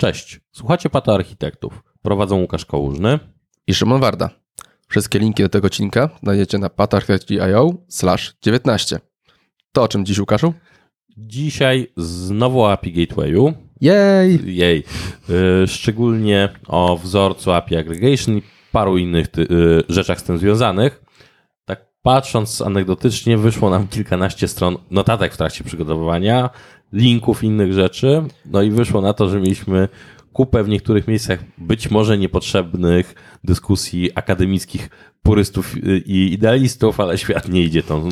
Cześć, słuchacie Pato Architektów. Prowadzą Łukasz Kołużny i Szymon Warda. Wszystkie linki do tego odcinka znajdziecie na patoarchitekci.io slash 19. To o czym dziś, Łukaszu? Dzisiaj znowu o API Gatewayu. Jej! Jej. Yy, szczególnie o wzorcu API Aggregation i paru innych yy, rzeczach z tym związanych. Tak patrząc anegdotycznie, wyszło nam kilkanaście stron notatek w trakcie przygotowywania, linków innych rzeczy. No i wyszło na to, że mieliśmy kupę w niektórych miejscach być może niepotrzebnych dyskusji akademickich purystów i idealistów, ale świat nie idzie tą,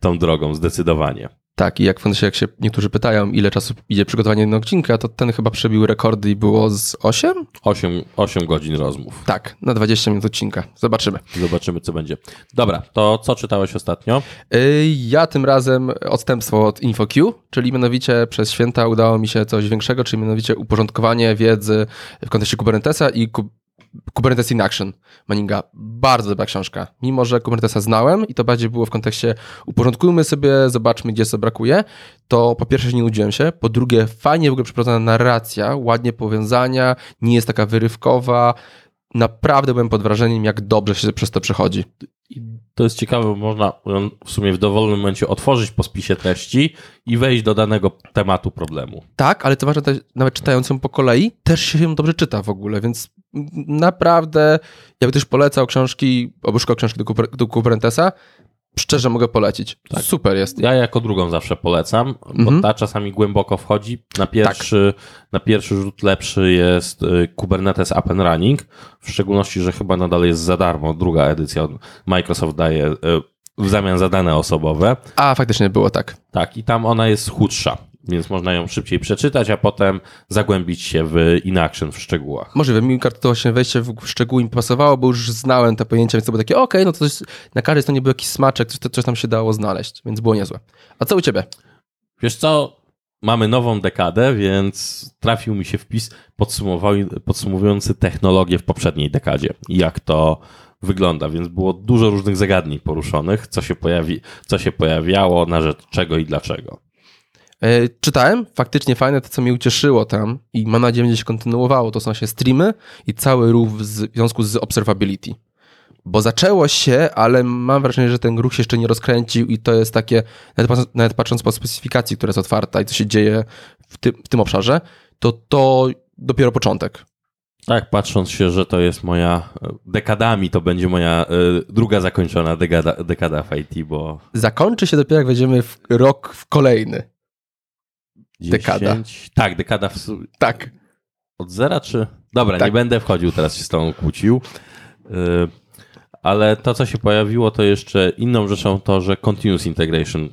tą drogą zdecydowanie. Tak, i jak, jak się niektórzy pytają, ile czasu idzie przygotowanie jednego odcinka, to ten chyba przebił rekordy i było z 8? 8, 8 godzin rozmów. Tak, na 20 minut odcinka. Zobaczymy. Zobaczymy, co będzie. Dobra, to co czytałeś ostatnio? Y, ja tym razem odstępstwo od InfoQ, czyli mianowicie przez święta udało mi się coś większego, czyli mianowicie uporządkowanie wiedzy w kontekście Kubernetesa i Kubernetes in Action Manninga. Bardzo dobra książka. Mimo, że Kubernetesa znałem i to bardziej było w kontekście uporządkujmy sobie, zobaczmy, gdzie co brakuje, to po pierwsze nie nudziłem się, po drugie fajnie w ogóle przeprowadzona narracja, ładnie powiązania, nie jest taka wyrywkowa. Naprawdę byłem pod wrażeniem, jak dobrze się przez to przechodzi. To jest ciekawe, bo można w sumie w dowolnym momencie otworzyć po spisie treści i wejść do danego tematu problemu. Tak, ale to ważne, nawet czytając ją po kolei, też się ją dobrze czyta w ogóle, więc naprawdę, ja bym też polecał książki, obyszko książki do, do Kubernetesa, szczerze mogę polecić. Tak. Super jest. Ja jako drugą zawsze polecam, bo mhm. ta czasami głęboko wchodzi. Na pierwszy, tak. na pierwszy rzut lepszy jest y, Kubernetes Up and Running, w szczególności, że chyba nadal jest za darmo. Druga edycja Microsoft daje y, w zamian za dane osobowe. A, faktycznie było tak. Tak, i tam ona jest chudsza więc można ją szybciej przeczytać, a potem zagłębić się w inaction w szczegółach. Możliwe, mi to właśnie wejście w szczegóły mi pasowało, bo już znałem te pojęcia, więc to było takie, okej, okay, no to coś, na każdej stronie był jakiś smaczek, coś, coś tam się dało znaleźć, więc było niezłe. A co u ciebie? Wiesz co, mamy nową dekadę, więc trafił mi się wpis podsumowujący technologię w poprzedniej dekadzie i jak to wygląda, więc było dużo różnych zagadnień poruszonych, co się, pojawi, co się pojawiało, na rzecz czego i dlaczego. E, czytałem, faktycznie fajne, to co mnie ucieszyło tam i mam nadzieję, że będzie się kontynuowało, to są się streamy i cały ruch w związku z observability. Bo zaczęło się, ale mam wrażenie, że ten ruch się jeszcze nie rozkręcił i to jest takie, nawet, nawet patrząc po specyfikacji, która jest otwarta i co się dzieje w tym, w tym obszarze, to to dopiero początek. Tak, patrząc się, że to jest moja dekadami, to będzie moja y, druga zakończona dekada, dekada w IT, bo. Zakończy się dopiero jak wejdziemy w rok w kolejny. 10, dekada. Tak, dekada w Tak. Od zera czy. Dobra, tak. nie będę wchodził, teraz się z tą kłócił. Yy, ale to, co się pojawiło, to jeszcze inną rzeczą to, że continuous integration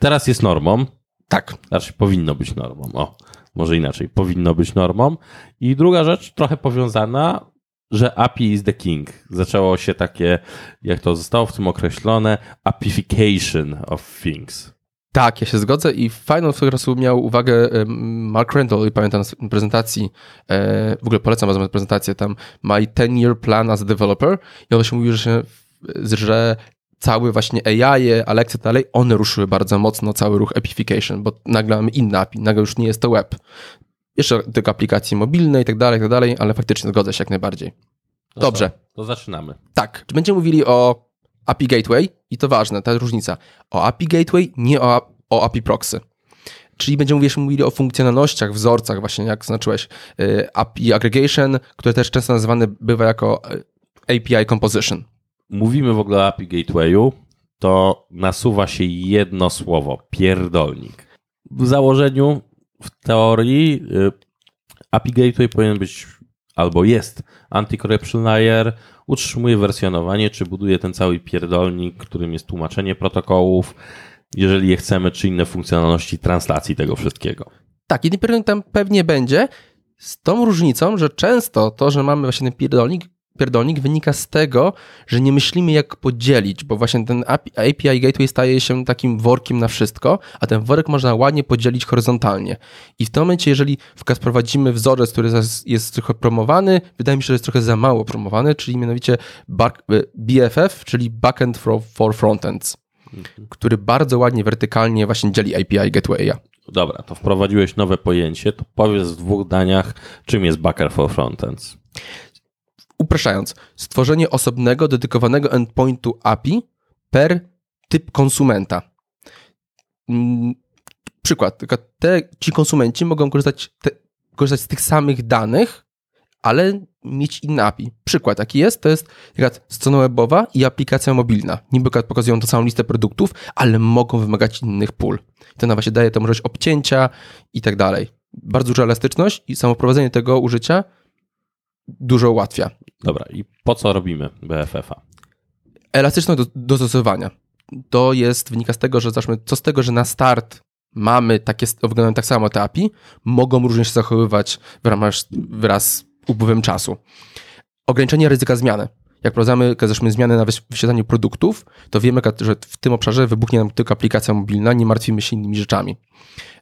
teraz jest normą. Tak. Znaczy powinno być normą. O, może inaczej. Powinno być normą. I druga rzecz, trochę powiązana, że API is the king. Zaczęło się takie, jak to zostało w tym określone, apification of things. Tak, ja się zgodzę i fajną swego czasu miał uwagę Mark Randall i pamiętam na prezentacji, e, w ogóle polecam wam prezentację tam, my 10-year plan as a developer i on się mówił, że, że cały właśnie AI, Alexa dalej, one ruszyły bardzo mocno cały ruch appification, bo nagle mamy inne API, nagle już nie jest to web. Jeszcze tylko aplikacje mobilne i tak dalej, i tak dalej, ale faktycznie zgodzę się jak najbardziej. Dobrze. To, to zaczynamy. Tak. Będziemy mówili o API Gateway i to ważne, ta różnica. O API Gateway, nie o, o API Proxy. Czyli będziemy wiesz, mówili o funkcjonalnościach, wzorcach, właśnie jak znaczyłeś, y, API Aggregation, które też często nazywane bywa jako y, API Composition. Mówimy w ogóle o API Gatewayu, to nasuwa się jedno słowo, pierdolnik. W założeniu, w teorii y, API Gateway powinien być albo jest anti-corruption layer, utrzymuje wersjonowanie, czy buduje ten cały pierdolnik, którym jest tłumaczenie protokołów, jeżeli je chcemy, czy inne funkcjonalności translacji tego wszystkiego. Tak, jeden pierdolnik tam pewnie będzie, z tą różnicą, że często to, że mamy właśnie ten pierdolnik, pierdolnik wynika z tego, że nie myślimy jak podzielić, bo właśnie ten API Gateway staje się takim workiem na wszystko, a ten worek można ładnie podzielić horyzontalnie. I w tym momencie, jeżeli wprowadzimy wzorzec, który jest trochę promowany, wydaje mi się, że jest trochę za mało promowany, czyli mianowicie BFF, czyli Backend for, for Frontends. który bardzo ładnie wertykalnie właśnie dzieli API Gatewaya. Dobra, to wprowadziłeś nowe pojęcie, to powiedz w dwóch daniach, czym jest Backer for Frontends. Upraszczając, stworzenie osobnego, dedykowanego endpointu API per typ konsumenta. Mm, Przykład, te, ci konsumenci mogą korzystać, te, korzystać z tych samych danych, ale mieć inne API. Przykład jaki jest, to jest na strona webowa i aplikacja mobilna. Niby pokazują tą samą listę produktów, ale mogą wymagać innych pól. To nam właśnie daje tę możliwość obcięcia i tak dalej. Bardzo duża elastyczność i samo prowadzenie tego użycia dużo ułatwia. Dobra, i po co robimy BFF-a? Elastyczność do, do dostosowania. To jest, wynika z tego, że zacznijmy, co z tego, że na start mamy takie, wyglądają tak samo te API, mogą różnie się zachowywać w ramach, wraz z upływem czasu. Ograniczenie ryzyka zmiany. Jak prowadzamy zresztą zmiany na wyświetlaniu produktów, to wiemy, że w tym obszarze wybuchnie nam tylko aplikacja mobilna, nie martwimy się innymi rzeczami.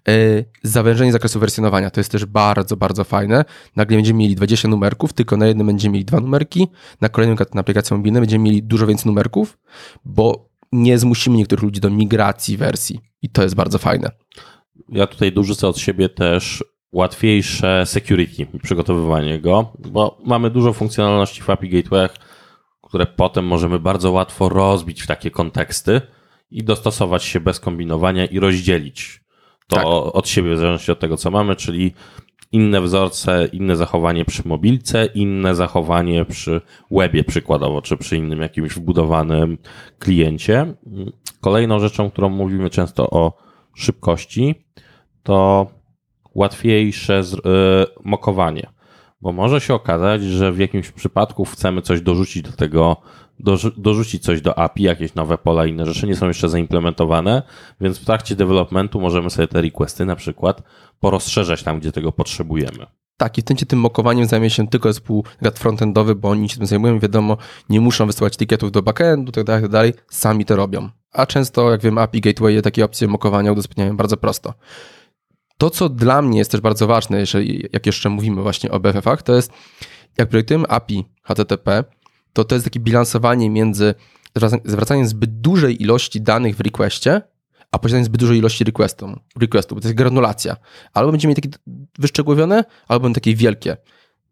Yy, zawężenie zakresu wersjonowania to jest też bardzo, bardzo fajne. Nagle będziemy mieli 20 numerków, tylko na jednym będziemy mieli dwa numerki, na kolejnym na aplikacji mobilnej będziemy mieli dużo więcej numerków, bo nie zmusimy niektórych ludzi do migracji wersji i to jest bardzo fajne. Ja tutaj dorzucę od siebie też łatwiejsze security, przygotowywanie go, bo mamy dużo funkcjonalności w API Gatewayach, które potem możemy bardzo łatwo rozbić w takie konteksty i dostosować się bez kombinowania i rozdzielić to tak. od siebie w zależności od tego, co mamy, czyli inne wzorce, inne zachowanie przy mobilce, inne zachowanie przy webie przykładowo, czy przy innym jakimś wbudowanym kliencie. Kolejną rzeczą, którą mówimy często o szybkości, to łatwiejsze y, mokowanie, bo może się okazać, że w jakimś przypadku chcemy coś dorzucić do tego, dorzucić coś do API, jakieś nowe pola, inne rzeczy nie są jeszcze zaimplementowane, więc w trakcie developmentu możemy sobie te requesty na przykład porozszerzać tam, gdzie tego potrzebujemy. Tak, i w tym, tym mokowaniem zajmie się tylko zespół frontendowy, bo oni się tym zajmują, wiadomo, nie muszą wysyłać ticketów do backendu, tak dalej, tak dalej, sami to robią. A często, jak wiem, API Gateway takie opcje mokowania udostępniają bardzo prosto. To, co dla mnie jest też bardzo ważne, jeżeli, jak jeszcze mówimy właśnie o BFF-ach, to jest, jak projektujemy API HTTP, to to jest takie bilansowanie między zwracaniem zbyt dużej ilości danych w requestie, a posiadaniem zbyt dużej ilości requestów, requestu, bo to jest granulacja. Albo będziemy mieli takie wyszczegółowione, albo będą takie wielkie.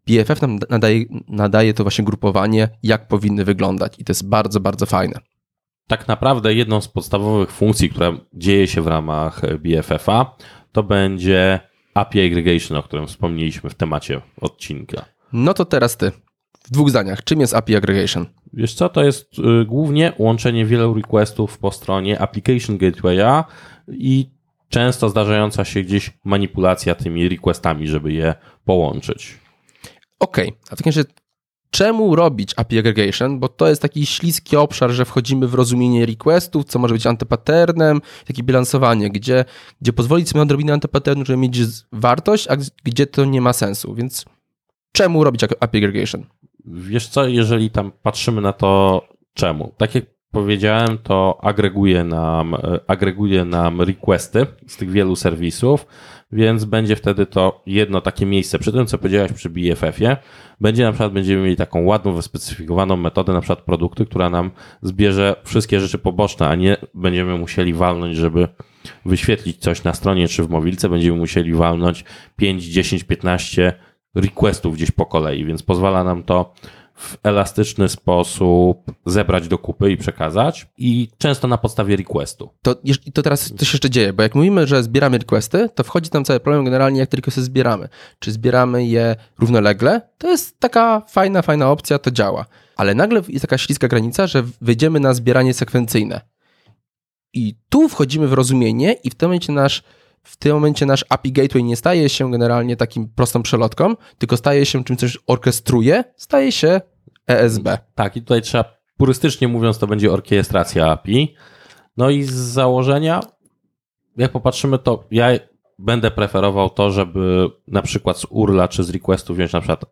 BFF nam nadaje, nadaje to właśnie grupowanie, jak powinny wyglądać i to jest bardzo, bardzo fajne. Tak naprawdę jedną z podstawowych funkcji, która dzieje się w ramach BFF-a, to będzie API Aggregation, o którym wspomnieliśmy w temacie odcinka. No to teraz ty. W dwóch zdaniach. Czym jest API Aggregation? Wiesz co, to jest y, głównie łączenie wielu requestów po stronie Application Gatewaya i często zdarzająca się gdzieś manipulacja tymi requestami, żeby je połączyć. Okej, okay. a w takim razie czemu robić API aggregation, bo to jest taki śliski obszar, że wchodzimy w rozumienie requestów, co może być antypatternem, takie bilansowanie, gdzie, gdzie pozwolić sobie na odrobinę antypatternu, żeby mieć wartość, a gdzie to nie ma sensu, więc czemu robić API aggregation? Wiesz co, jeżeli tam patrzymy na to czemu, tak jak powiedziałem, to agreguje nam, agreguje nam requesty z tych wielu serwisów, więc będzie wtedy to jedno takie miejsce. Przy tym, co powiedziałeś przy BFF-ie, będzie na przykład, będziemy mieli taką ładną, wyspecyfikowaną metodę, na przykład produkty, która nam zbierze wszystkie rzeczy poboczne, a nie będziemy musieli walnąć, żeby wyświetlić coś na stronie czy w mobilce, będziemy musieli walnąć 5, 10, 15 requestów gdzieś po kolei, więc pozwala nam to w elastyczny sposób zebrać do kupy i przekazać i często na podstawie requestu. To, to teraz coś jeszcze dzieje, bo jak mówimy, że zbieramy requesty, to wchodzi tam cały problem generalnie, jak te requesty zbieramy. Czy zbieramy je równolegle? To jest taka fajna, fajna opcja, to działa. Ale nagle jest taka śliska granica, że wyjdziemy na zbieranie sekwencyjne. I tu wchodzimy w rozumienie i w tym momencie nasz w tym momencie nasz API Gateway nie staje się generalnie takim prostą przelotką, tylko staje się czymś, coś orkestruje, staje się ESB. Tak, i tutaj trzeba purystycznie mówiąc, to będzie orkiestracja API. No i z założenia, jak popatrzymy, to ja będę preferował to, żeby na przykład z URLa czy z requestu wziąć na przykład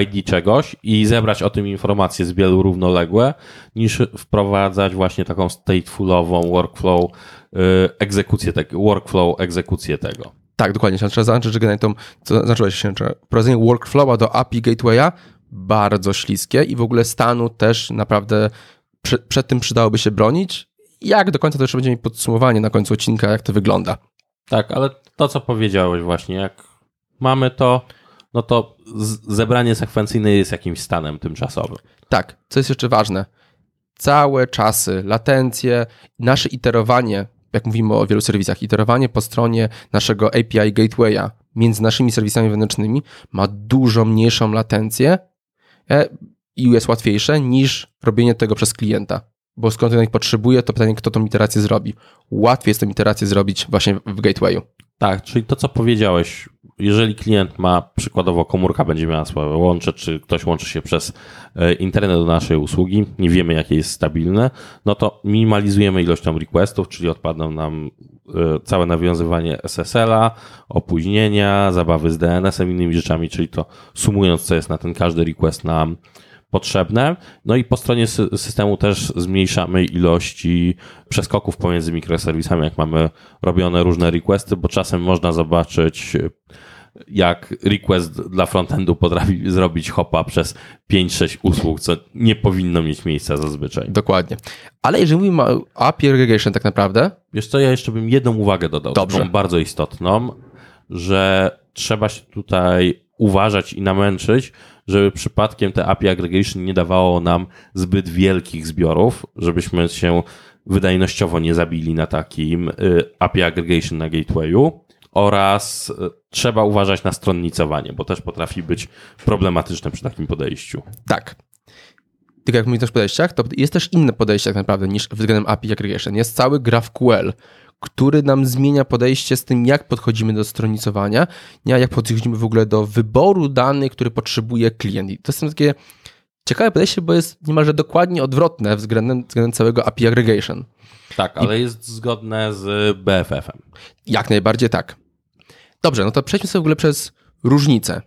ID czegoś i zebrać o tym informacje z wielu równoległe, niż wprowadzać właśnie taką statefulową workflow y, egzekucję tego, workflow egzekucję tego. Tak, dokładnie. Trzeba zaznaczyć, że generalnie to, zaznaczyłeś się, że wprowadzenie workflowa do API Gatewaya bardzo śliskie i w ogóle stanu też naprawdę przed, przed tym przydałoby się bronić Jak do końca to jeszcze będziemy podsumowanie na końcu odcinka, jak to wygląda. Tak, ale to, co powiedziałeś właśnie, jak mamy to, no to zebranie sekwencyjne jest jakimś stanem tymczasowym. Tak, co jest jeszcze ważne, całe czasy, latencje, nasze iterowanie, jak mówimy o wielu serwisach, iterowanie po stronie naszego API Gatewaya między naszymi serwisami wewnętrznymi ma dużo mniejszą latencję e, i jest łatwiejsze niż robienie tego przez klienta. Bo skąd ich potrzebuje, to pytanie, kto tą iterację zrobi. Łatwiej jest tą iterację zrobić właśnie w Gatewayu. Tak, czyli to, co powiedziałeś, jeżeli klient ma, przykładowo komórka będzie miała swoje łącze, czy ktoś łączy się przez e, internet do naszej usługi, nie wiemy jakie jest stabilne, no to minimalizujemy ilość requestów, czyli odpadną nam e, całe nawiązywanie SSL-a, opóźnienia, zabawy z DNS-em, innymi rzeczami, czyli to sumując, co jest na ten każdy request nam potrzebne. No i po stronie systemu też zmniejszamy ilości przeskoków pomiędzy mikroserwisami, jak mamy robione różne requesty, bo czasem można zobaczyć jak request dla frontendu potrafi zrobić hopa przez 5-6 usług, co nie powinno mieć miejsca zazwyczaj. Dokładnie. Ale jeżeli mówimy o API aggregation tak naprawdę... Wiesz co, ja jeszcze bym jedną uwagę dodał, Dobrze. taką bardzo istotną, że trzeba się tutaj uważać i namęczyć, żeby przypadkiem te API aggregation nie dawało nam zbyt wielkich zbiorów, żebyśmy się wydajnościowo nie zabili na takim y, API aggregation na gatewayu oraz y, trzeba uważać na stronnicowanie, bo też potrafi być problematyczne przy takim podejściu. Tak. Tylko jak mówisz o podejściach, to jest też inne podejście tak naprawdę niż względem API aggregation. Jest cały GraphQL, który nam zmienia podejście z tym, jak podchodzimy do stronicowania, jak podchodzimy w ogóle do wyboru danych, który potrzebuje klient. I to jest takie ciekawe podejście, bo jest niemalże dokładnie odwrotne względem, względem całego API aggregation. Tak, ale I... jest zgodne z BFF-em. Jak najbardziej tak. Dobrze, no to przejdźmy sobie w ogóle przez różnice.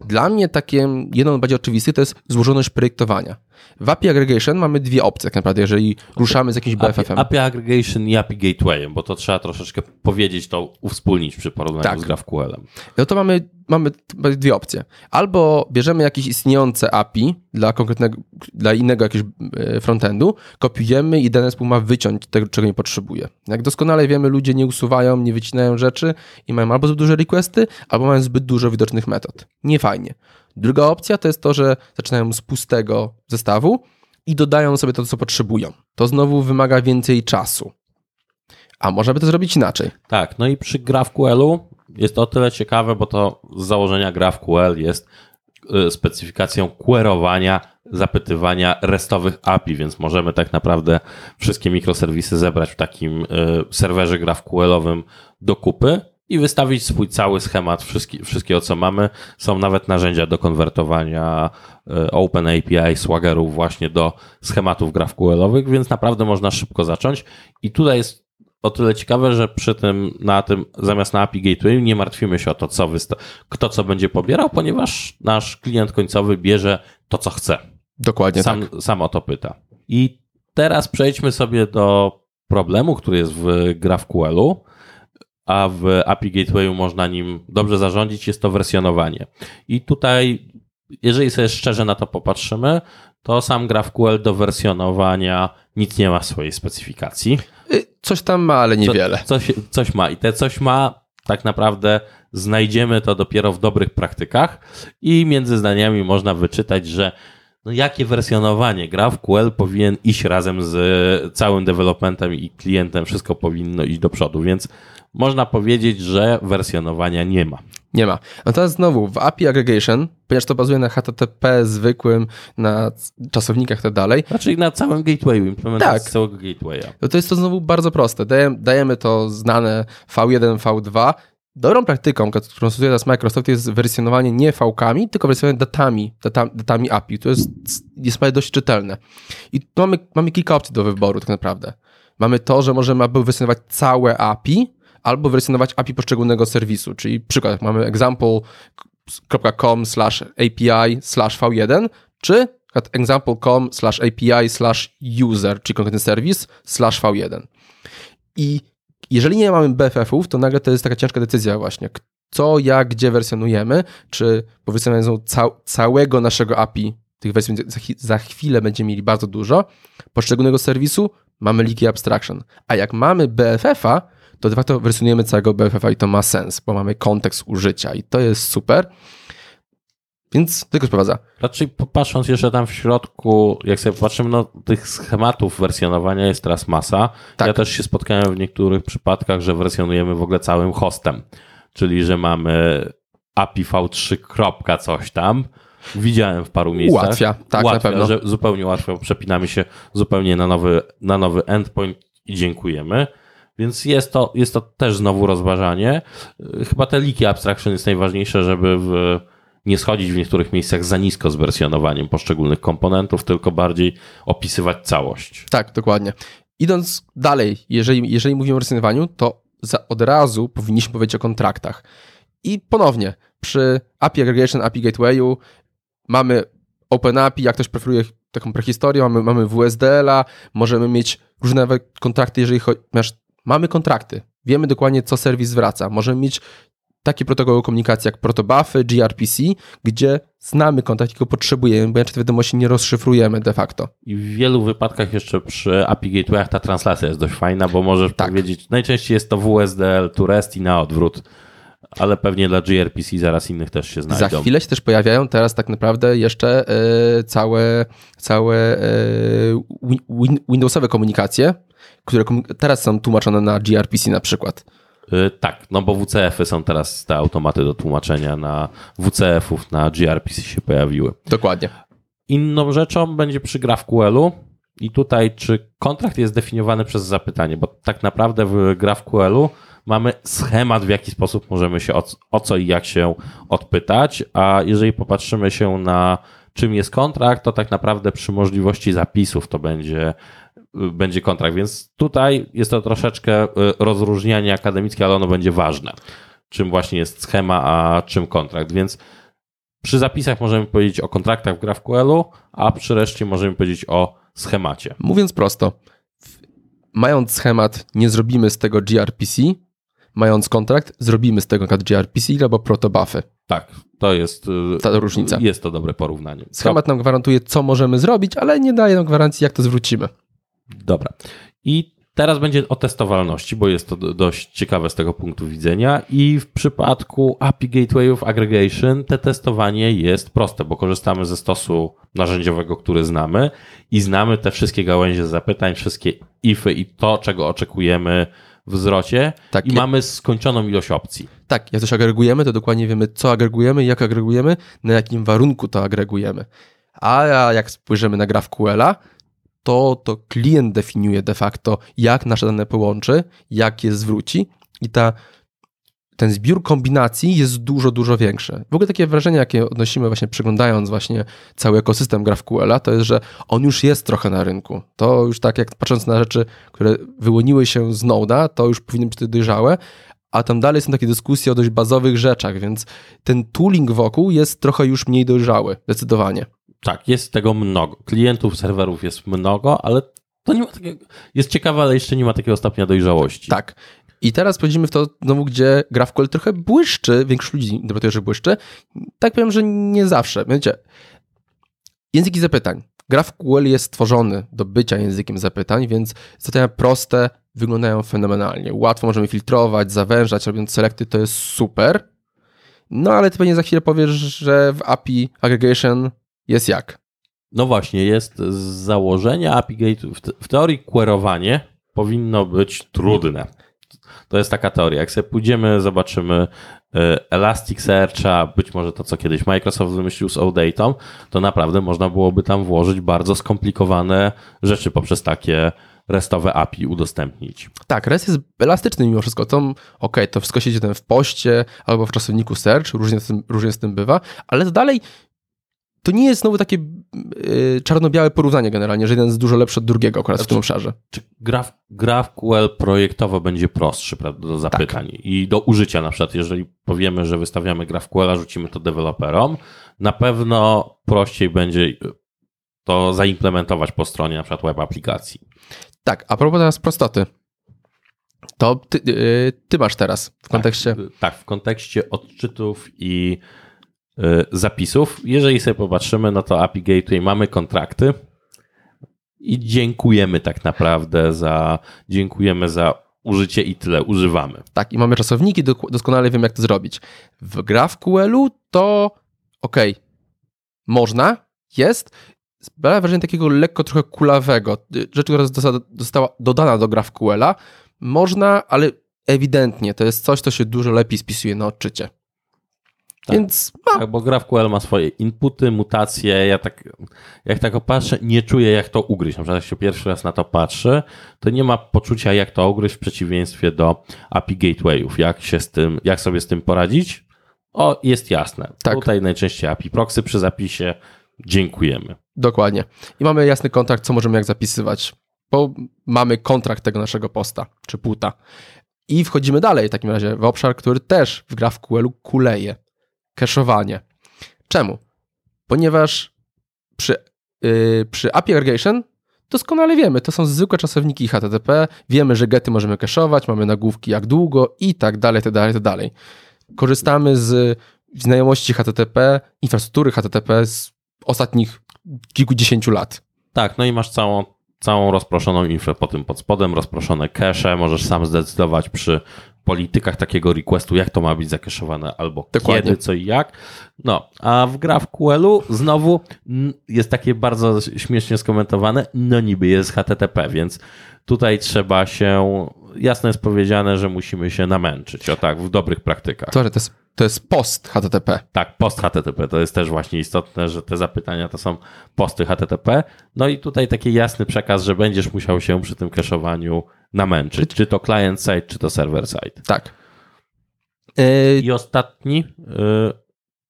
Dla mnie takie jedno bardziej oczywisty to jest złożoność projektowania. W API Aggregation mamy dwie opcje tak naprawdę, jeżeli ruszamy z jakimś BFF-em. API, API Aggregation i API Gatewayem, bo to trzeba troszeczkę powiedzieć, to uwspólnić przy porównaniu tak. z GraphQL-em. No to mamy, mamy dwie opcje. Albo bierzemy jakieś istniejące API dla konkretnego, dla innego jakiegoś e, frontendu, kopiujemy i zespół ma wyciąć tego, czego nie potrzebuje. Jak doskonale wiemy, ludzie nie usuwają, nie wycinają rzeczy i mają albo zbyt duże requesty, albo mają zbyt dużo widocznych metod. Nie fajnie. Druga opcja to jest to, że zaczynają z pustego zestawu i dodają sobie to, co potrzebują. To znowu wymaga więcej czasu. A można by to zrobić inaczej. Tak, no i przy GraphQL-u jest to o tyle ciekawe, bo to z założenia GraphQL jest y, specyfikacją querowania, zapytywania restowych API, więc możemy tak naprawdę wszystkie mikroserwisy zebrać w takim y, serwerze GraphQL-owym do kupy i wystawić swój cały schemat wszystkie, wszystkiego, co mamy. Są nawet narzędzia do konwertowania e, OpenAPI, Swaggerów właśnie do schematów GraphQL-owych, więc naprawdę można szybko zacząć. I tutaj jest o tyle ciekawe, że przy tym, na tym, zamiast na API Gateway nie martwimy się o to, co kto co będzie pobierał, ponieważ nasz klient końcowy bierze to, co chce. Dokładnie sam, tak. Sam o to pyta. I teraz przejdźmy sobie do problemu, który jest w GraphQL-u, a w API Gatewayu można nim dobrze zarządzić, jest to wersjonowanie. I tutaj, jeżeli sobie szczerze na to popatrzymy, to sam GraphQL do wersjonowania nic nie ma w swojej specyfikacji. Y, coś tam ma, ale niewiele. Co, coś, coś ma i te coś ma, tak naprawdę znajdziemy to dopiero w dobrych praktykach i między zdaniami można wyczytać, że no jakie wersjonowanie? GraphQL powinien iść razem z całym developmentem i klientem, wszystko powinno iść do przodu, więc można powiedzieć, że wersjonowania nie ma. Nie ma. No teraz znowu w API Aggregation, ponieważ to bazuje na HTTP zwykłym, na czasownikach i tak dalej. Znaczy na całym gatewayu, implementacji tak. całego gatewaya. No to jest to znowu bardzo proste. Dajemy, dajemy to znane V1, V2. Dobrą praktyką, którą stosuje teraz Microsoft jest wersjonowanie nie V-kami, tylko wersjonowanie datami, data, datami API. To jest, jest dość czytelne. I tu mamy, mamy kilka opcji do wyboru tak naprawdę. Mamy to, że możemy aby wersjonować całe API, albo wersjonować API poszczególnego serwisu. Czyli przykład, mamy example.com slash API slash V1, czy example.com slash API slash user, czyli konkretny serwis slash V1. I jeżeli nie mamy BFF-ów, to nagle to jest taka ciężka decyzja właśnie, co, jak, gdzie wersjonujemy, czy po wersjonowaniu cał, całego naszego API, tych wersji za chwilę będziemy mieli bardzo dużo, poszczególnego serwisu, mamy leaky abstraction. A jak mamy BFF-a, to de facto wersjonujemy całego BFF-a i to ma sens, bo mamy kontekst użycia i to jest super. Więc tylko sprowadza. Raczej patrząc jeszcze tam w środku, jak sobie patrzymy, no tych schematów wersjonowania jest teraz masa. Tak. Ja też się spotkałem w niektórych przypadkach, że wersjonujemy w ogóle całym hostem. Czyli, że mamy API v3 kropka coś tam. Widziałem w paru miejscach. Ułatwia, tak, ułatwia, na pewno. Że zupełnie łatwo, przepinamy się zupełnie na nowy, na nowy endpoint i dziękujemy. Więc jest to, jest to też znowu rozważanie. Chyba te leaky abstraction jest najważniejsze, żeby w, nie schodzić w niektórych miejscach za nisko z wersjonowaniem poszczególnych komponentów, tylko bardziej opisywać całość. Tak, dokładnie. Idąc dalej, jeżeli, jeżeli mówimy o wersjonowaniu, to za, od razu powinniśmy powiedzieć o kontraktach. I ponownie, przy API Aggregation, API Gatewayu mamy OpenAPI, jak ktoś preferuje taką prehistorię, mamy, mamy WSDL-a, możemy mieć różne kontrakty, jeżeli chodzi, mamy kontrakty, wiemy dokładnie, co serwis zwraca. Możemy mieć takie protokoły komunikacji jak protobufy, gRPC, gdzie znamy kontrakt i go potrzebujemy, bo inaczej te wiadomości nie rozszyfrujemy de facto. I w wielu wypadkach jeszcze przy API Gatewayach ta translacja jest dość fajna, bo możesz Tak. powiedzieć, najczęściej jest to WSDL to REST i na odwrót, ale pewnie dla gRPC zaraz innych też się znajdą. Za chwilę się też pojawiają teraz tak naprawdę jeszcze e, całe, całe e, win, win, Windowsowe komunikacje, które teraz są tłumaczone na gRPC na przykład. Y, Tak, no bo WCF-y są teraz te automaty do tłumaczenia na WCF-ów, na gRPC się pojawiły. Dokładnie. Inną rzeczą będzie przy GraphQL-u i tutaj czy kontrakt jest definiowany przez zapytanie, bo tak naprawdę w GraphQL-u mamy schemat, w jaki sposób możemy się o, o co i jak się odpytać, a jeżeli popatrzymy się na czym jest kontrakt, to tak naprawdę przy możliwości zapisów to będzie, będzie kontrakt, więc tutaj jest to troszeczkę y, rozróżnianie akademickie, ale ono będzie ważne. Czym właśnie jest schema, a czym kontrakt, więc przy zapisach możemy powiedzieć o kontraktach w GraphQL-u, a przy reszcie możemy powiedzieć o schemacie. Mówiąc prosto, mając schemat, nie zrobimy z tego gRPC, mając kontrakt, zrobimy z tego gRPC albo protobufy. Tak, to jest, y, Ta różnica. jest to dobre porównanie. Schemat nam gwarantuje, co możemy zrobić, ale nie daje nam gwarancji, jak to zwrócimy. Dobra. I teraz będzie o testowalności, bo jest to do- dość ciekawe z tego punktu widzenia. I w przypadku API Gatewayów Aggregation te testowanie jest proste, bo korzystamy ze stosu narzędziowego, który znamy i znamy te wszystkie gałęzie zapytań, wszystkie ify i to, czego oczekujemy w zwrocie Tak, i ja- mamy skończoną ilość opcji. Tak, jak coś agregujemy, to dokładnie wiemy, co agregujemy, jak agregujemy, na jakim warunku to agregujemy. A jak spojrzymy na GraphQL-a, to to klient definiuje de facto, jak nasze dane połączy, jak je zwróci i ta, ten zbiór kombinacji jest dużo, dużo większy. W ogóle takie wrażenie, jakie odnosimy właśnie przeglądając właśnie cały ekosystem GraphQL-a, to jest, że on już jest trochę na rynku. To już tak jak patrząc na rzeczy, które wyłoniły się z Node'a, to już powinny być dojrzałe, a tam dalej są takie dyskusje o dość bazowych rzeczach, więc ten tooling wokół jest trochę już mniej dojrzały, zdecydowanie. Tak, jest tego mnogo. Klientów, serwerów jest mnogo, ale to nie ma takiego. Jest ciekawe, ale jeszcze nie ma takiego stopnia dojrzałości. Tak. I teraz wchodzimy w to znowu, gdzie GraphQL trochę błyszczy, większość ludzi interpretuje, że błyszczy. Tak powiem, że nie zawsze. Wiecie, języki zapytań. GraphQL jest stworzony do bycia językiem zapytań, więc zadania proste wyglądają fenomenalnie. Łatwo możemy filtrować, zawężać, robiąc selekty, to jest super. No ale ty pewnie za chwilę powiesz, że w API aggregation jest jak? No właśnie, jest z założenia API Gate. W, te, w teorii querowanie powinno być trudne. To jest taka teoria. Jak sobie pójdziemy, zobaczymy e, Elasticsearcha, być może to, co kiedyś Microsoft wymyślił z OData, to naprawdę można byłoby tam włożyć bardzo skomplikowane rzeczy poprzez takie restowe API udostępnić. Tak, REST jest elastyczny mimo wszystko. To, okej, to wszystko siedzi tam w poście albo w czasowniku search, różnie z tym, różnie z tym bywa, ale to dalej to nie jest znowu takie yy, czarno-białe porównanie generalnie, że jeden jest dużo lepszy od drugiego akurat w tym obszarze. Czy Graph, GraphQL projektowo będzie prostszy prawda, do zapytań i do użycia na przykład, jeżeli powiemy, że wystawiamy GraphQL, rzucimy to deweloperom, na pewno prościej będzie to zaimplementować po stronie na przykład web aplikacji. Tak, a propos teraz prostoty. To ty, yy, ty masz teraz w kontekście... Tak, tak, w kontekście odczytów i y, zapisów. Jeżeli sobie popatrzymy, no to API Gateway mamy kontrakty i dziękujemy tak naprawdę za, dziękujemy za użycie i tyle używamy. Tak, i mamy czasowniki, doskonale wiem, jak to zrobić. W GraphQL-u to ok, można, jest. Sprawia wrażenie takiego lekko trochę kulawego. Rzecz, która została, została dodana do GraphQL-a, można, ale ewidentnie to jest coś, co się dużo lepiej spisuje na odczycie. Tak. Więc no, Tak, bo GraphQL ma swoje inputy, mutacje. Ja tak, jak tak patrzę, nie czuję, jak to ugryźć. Na przykład, jak się pierwszy raz na to patrzy, to nie ma poczucia, jak to ugryźć w przeciwieństwie do API Gatewayów. Jak się z tym, jak sobie z tym poradzić? O, jest jasne. Tak. Tutaj najczęściej API Proxy przy zapisie. Dziękujemy. Dokładnie. I mamy jasny kontrakt, co możemy jak zapisywać, bo mamy kontrakt tego naszego posta, czy puta. I wchodzimy dalej w takim razie w obszar, który też w GraphQL-u kuleje. Cache'owanie. Czemu? Ponieważ przy, yy, przy API Aggregation doskonale wiemy, to są zwykłe czasowniki HTTP, wiemy, że gety możemy cache'ować, mamy nagłówki jak długo i tak dalej, tak dalej, tak dalej. Korzystamy z znajomości HTTP, infrastruktury HTTP z ostatnich kilkudziesięciu lat. Tak, no i masz całą, całą rozproszoną infrę po tym pod spodem, rozproszone cache, możesz sam zdecydować przy politykach takiego requestu, jak to ma być zakeszowane, albo Dokładnie. kiedy, co i jak. No, a w GraphQL-u znowu mm, jest takie bardzo śmiesznie skomentowane, no niby jest HTTP, więc tutaj trzeba się, jasno jest powiedziane, że musimy się namęczyć, o tak, w dobrych praktykach. To, to jest, to jest post HTTP. Tak, post HTTP to jest też właśnie istotne, że te zapytania to są posty HTTP. No i tutaj taki jasny przekaz, że będziesz musiał się przy tym cachowaniu namęczyć, czy to client side, czy to server side. Tak. I ostatni y,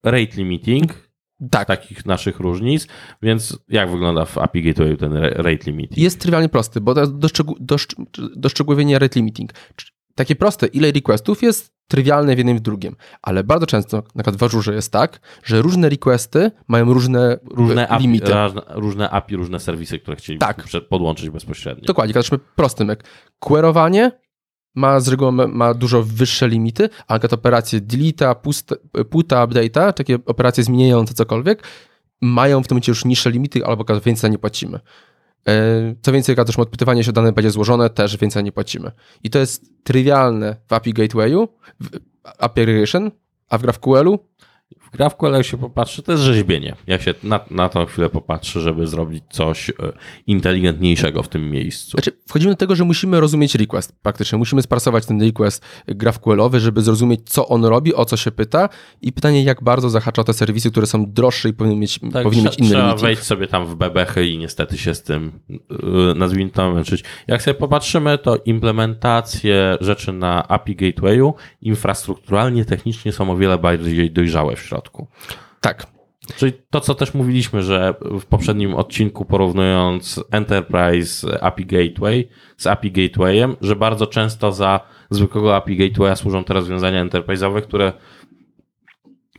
rate limiting tak. takich naszych różnic, więc jak wygląda w API Gateway ten ra- rate limiting? Jest trywialnie prosty, bo doszcz- doszczegółowienie rate limiting. Takie proste, ile requestów jest trywialne w jednym i w drugim, ale bardzo często, na przykład w Ażurze jest tak, że różne requesty mają różne, Różne API, limity. różne, API, różne serwisy, które chcielibyśmy Tak. podłączyć bezpośrednio. Dokładnie, zobaczmy prostym jak querowanie ma z reguły ma- dużo wyższe limity, a na przykład operacje delete'a, puta, update'a, takie operacje zmieniające cokolwiek, mają w tym momencie już niższe limity, albo więcej nie płacimy. E, Co więcej, też odpytywanie się dane będzie złożone, też więcej nie płacimy. I to jest trywialne w API Gatewayu, w API Aggregation, a w GraphQL-u W GraphQL jak się popatrzy, to jest rzeźbienie. Jak się na, na tą chwilę popatrzy, żeby zrobić coś e, inteligentniejszego w tym miejscu. Znaczy, wchodzimy do tego, że musimy rozumieć request praktycznie. Musimy sparsować ten request GraphQL-owy, żeby zrozumieć, co on robi, o co się pyta i pytanie, jak bardzo zahacza te serwisy, które są droższe i powinny mieć, Tak, powinny mieć inny trzeba wejść sobie tam w bebechy i niestety się z tym, yy, nazwijmy to, męczyć. Jak sobie popatrzymy, to implementacje rzeczy na API Gatewayu infrastrukturalnie, technicznie są o wiele bardziej dojrzałe środku. Tak, Czyli to, co też mówiliśmy, że w poprzednim odcinku porównując Enterprise API Gateway z API Gatewayem, że bardzo często za zwykłego API Gatewaya służą te rozwiązania enterprise'owe, które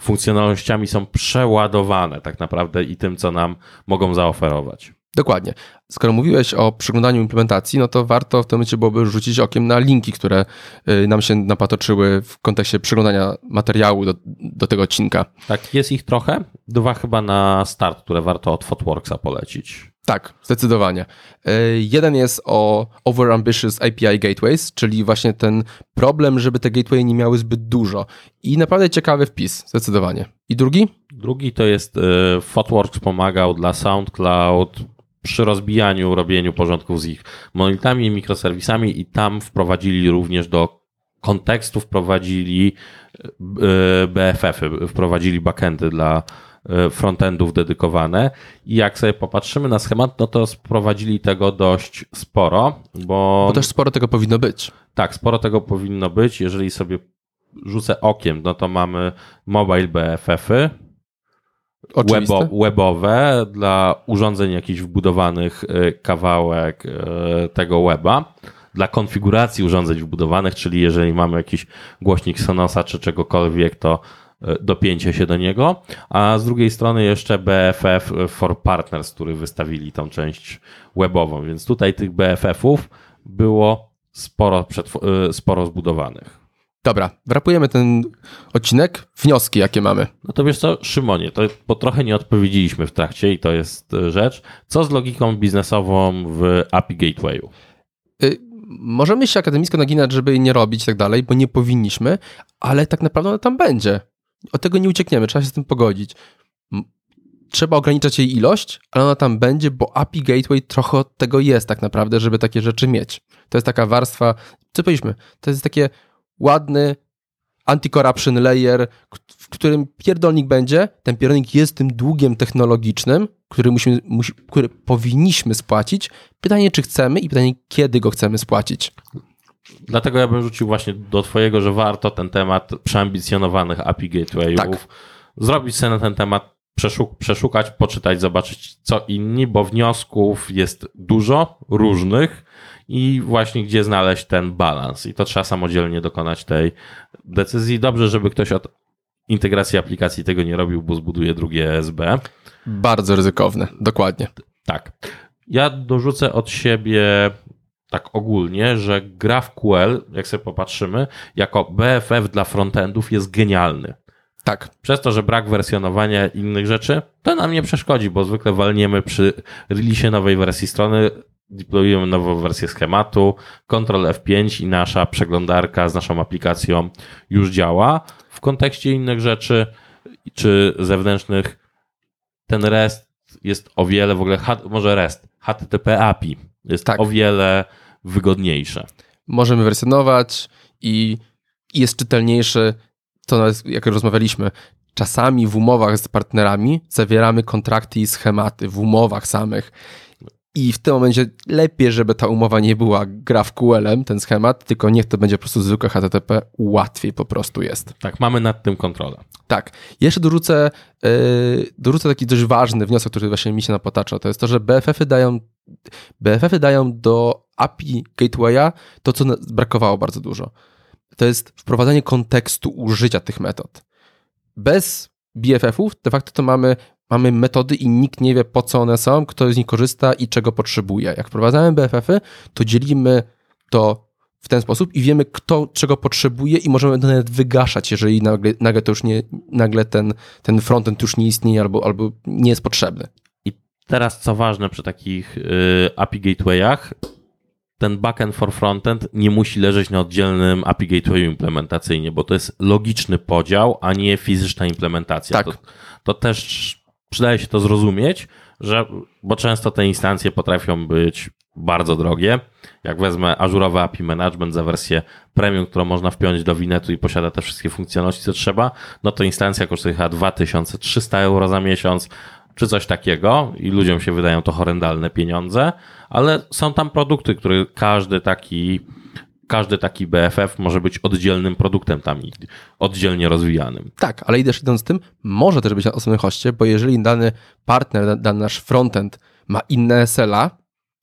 funkcjonalnościami są przeładowane tak naprawdę i tym, co nam mogą zaoferować. Dokładnie. Skoro mówiłeś o przeglądaniu implementacji, no to warto w tym momencie byłoby rzucić okiem na linki, które y, nam się napatoczyły w kontekście przeglądania materiału do, do tego odcinka. Tak, jest ich trochę. Dwa chyba na start, które warto od Fotworksa polecić. Tak, zdecydowanie. Y, Jeden jest o overambitious API gateways, czyli właśnie ten problem, żeby te gateway nie miały zbyt dużo. I naprawdę ciekawy wpis, zdecydowanie. I drugi? Drugi to jest y, Fotworks pomagał dla SoundCloud przy rozbijaniu, robieniu porządków z ich monolitami i mikroserwisami i tam wprowadzili również do kontekstu wprowadzili y, BFF-y, wprowadzili backendy dla y, frontendów dedykowane i jak sobie popatrzymy na schemat, no to sprowadzili tego dość sporo, bo, Bo też sporo tego powinno być. tak, sporo tego powinno być. Jeżeli sobie rzucę okiem, no to mamy mobile BFF-y. Webo, webowe dla urządzeń jakichś wbudowanych y, kawałek y, tego weba. Dla konfiguracji urządzeń wbudowanych, czyli jeżeli mamy jakiś głośnik Sonosa czy czegokolwiek, to y, dopięcie się do niego. A z drugiej strony jeszcze BFF for Partners, który wystawili tą część webową. Więc tutaj tych BFF-ów było sporo, sporo zbudowanych. Dobra, wrapujemy ten odcinek. Wnioski, jakie mamy? No to wiesz co, Szymonie, to, bo trochę nie odpowiedzieliśmy w trakcie i to jest e, rzecz. Co z logiką biznesową w API Gatewayu? Y, możemy się akademicko naginać, żeby jej nie robić i tak dalej, bo nie powinniśmy, ale tak naprawdę ona tam będzie. Od tego nie uciekniemy, trzeba się z tym pogodzić. Trzeba ograniczać jej ilość, ale ona tam będzie, bo API Gateway trochę od tego jest tak naprawdę, żeby takie rzeczy mieć. To jest taka warstwa, co powiedzieliśmy, to jest takie ładny anti-corruption layer, w którym pierdolnik będzie. Ten pierdolnik jest tym długiem technologicznym, który, musimy, musi, który powinniśmy spłacić. Pytanie, czy chcemy i pytanie, kiedy go chcemy spłacić. Dlatego ja bym rzucił właśnie do twojego, że warto ten temat przeambicjonowanych API Gatewayów Tak. zrobić sobie na ten temat, przeszuk- przeszukać, poczytać, zobaczyć co inni, bo wniosków jest dużo, różnych i właśnie gdzie znaleźć ten balans. I to trzeba samodzielnie dokonać tej decyzji. Dobrze, żeby ktoś od integracji aplikacji tego nie robił, bo zbuduje drugie ESB. Bardzo ryzykowne, dokładnie. Tak. Ja dorzucę od siebie tak ogólnie, że GraphQL, jak sobie popatrzymy, jako BFF dla frontendów jest genialny. Tak, Przez to, że brak wersjonowania innych rzeczy, to nam nie przeszkodzi, bo zwykle walniemy przy release nowej wersji strony, deployujemy nową wersję schematu, Ctrl F5 i nasza przeglądarka z naszą aplikacją już działa. W kontekście innych rzeczy czy zewnętrznych ten REST jest o wiele w ogóle, może REST, HTTP API jest Tak. o wiele wygodniejsze. możemy wersjonować i i jest czytelniejszy, to nawet jak rozmawialiśmy, czasami w umowach z partnerami zawieramy kontrakty i schematy w umowach samych. I w tym momencie lepiej, żeby ta umowa nie była GraphQL-em, ten schemat, tylko niech to będzie po prostu zwykłe HTTP, łatwiej po prostu jest. Tak, mamy nad tym kontrolę. Tak. Jeszcze dorzucę, yy, dorzucę taki dość ważny wniosek, który właśnie mi się napotacza. To jest to, że BFF-y dają, BFF-y dają do API Gatewaya to, co brakowało bardzo dużo. To jest wprowadzanie kontekstu użycia tych metod. Bez BFF-ów de facto to mamy, mamy metody i nikt nie wie, po co one są, kto z nich korzysta i czego potrzebuje. Jak wprowadzamy BFF-y, to dzielimy to w ten sposób i wiemy, kto czego potrzebuje i możemy to nawet wygaszać, jeżeli nagle, nagle to już nie, nagle ten, ten frontend już nie istnieje albo, albo nie jest potrzebny. I teraz co ważne przy takich y, API gatewayach, ten backend for frontend nie musi leżeć na oddzielnym API gatewayu implementacyjnie, bo to jest logiczny podział, a nie fizyczna implementacja. Tak. To, to też przydaje się to zrozumieć, że, bo często te instancje potrafią być bardzo drogie. Jak wezmę ażurowy API Management za wersję premium, którą można wpiąć do Winetu i posiada te wszystkie funkcjonalności, co trzeba, no to instancja kosztuje chyba 2300 euro za miesiąc, czy coś takiego i ludziom się wydają to horrendalne pieniądze, ale są tam produkty, które każdy taki każdy taki BFF może być oddzielnym produktem tam i oddzielnie rozwijanym. Tak, ale idąc z tym, może też być na osobnym hoście, bo jeżeli dany partner, da- dany nasz frontend ma inne SLA,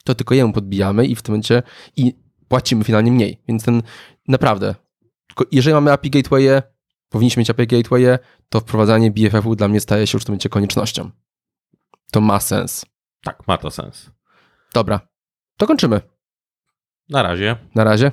to tylko jemu podbijamy i w tym momencie i płacimy finalnie mniej. Więc ten naprawdę, jeżeli mamy API Gateway, powinniśmy mieć API Gateway, to wprowadzanie BFF-u dla mnie staje się już w tym momencie koniecznością. To ma sens. Tak, ma to sens. Dobra, to kończymy. Na razie. Na razie.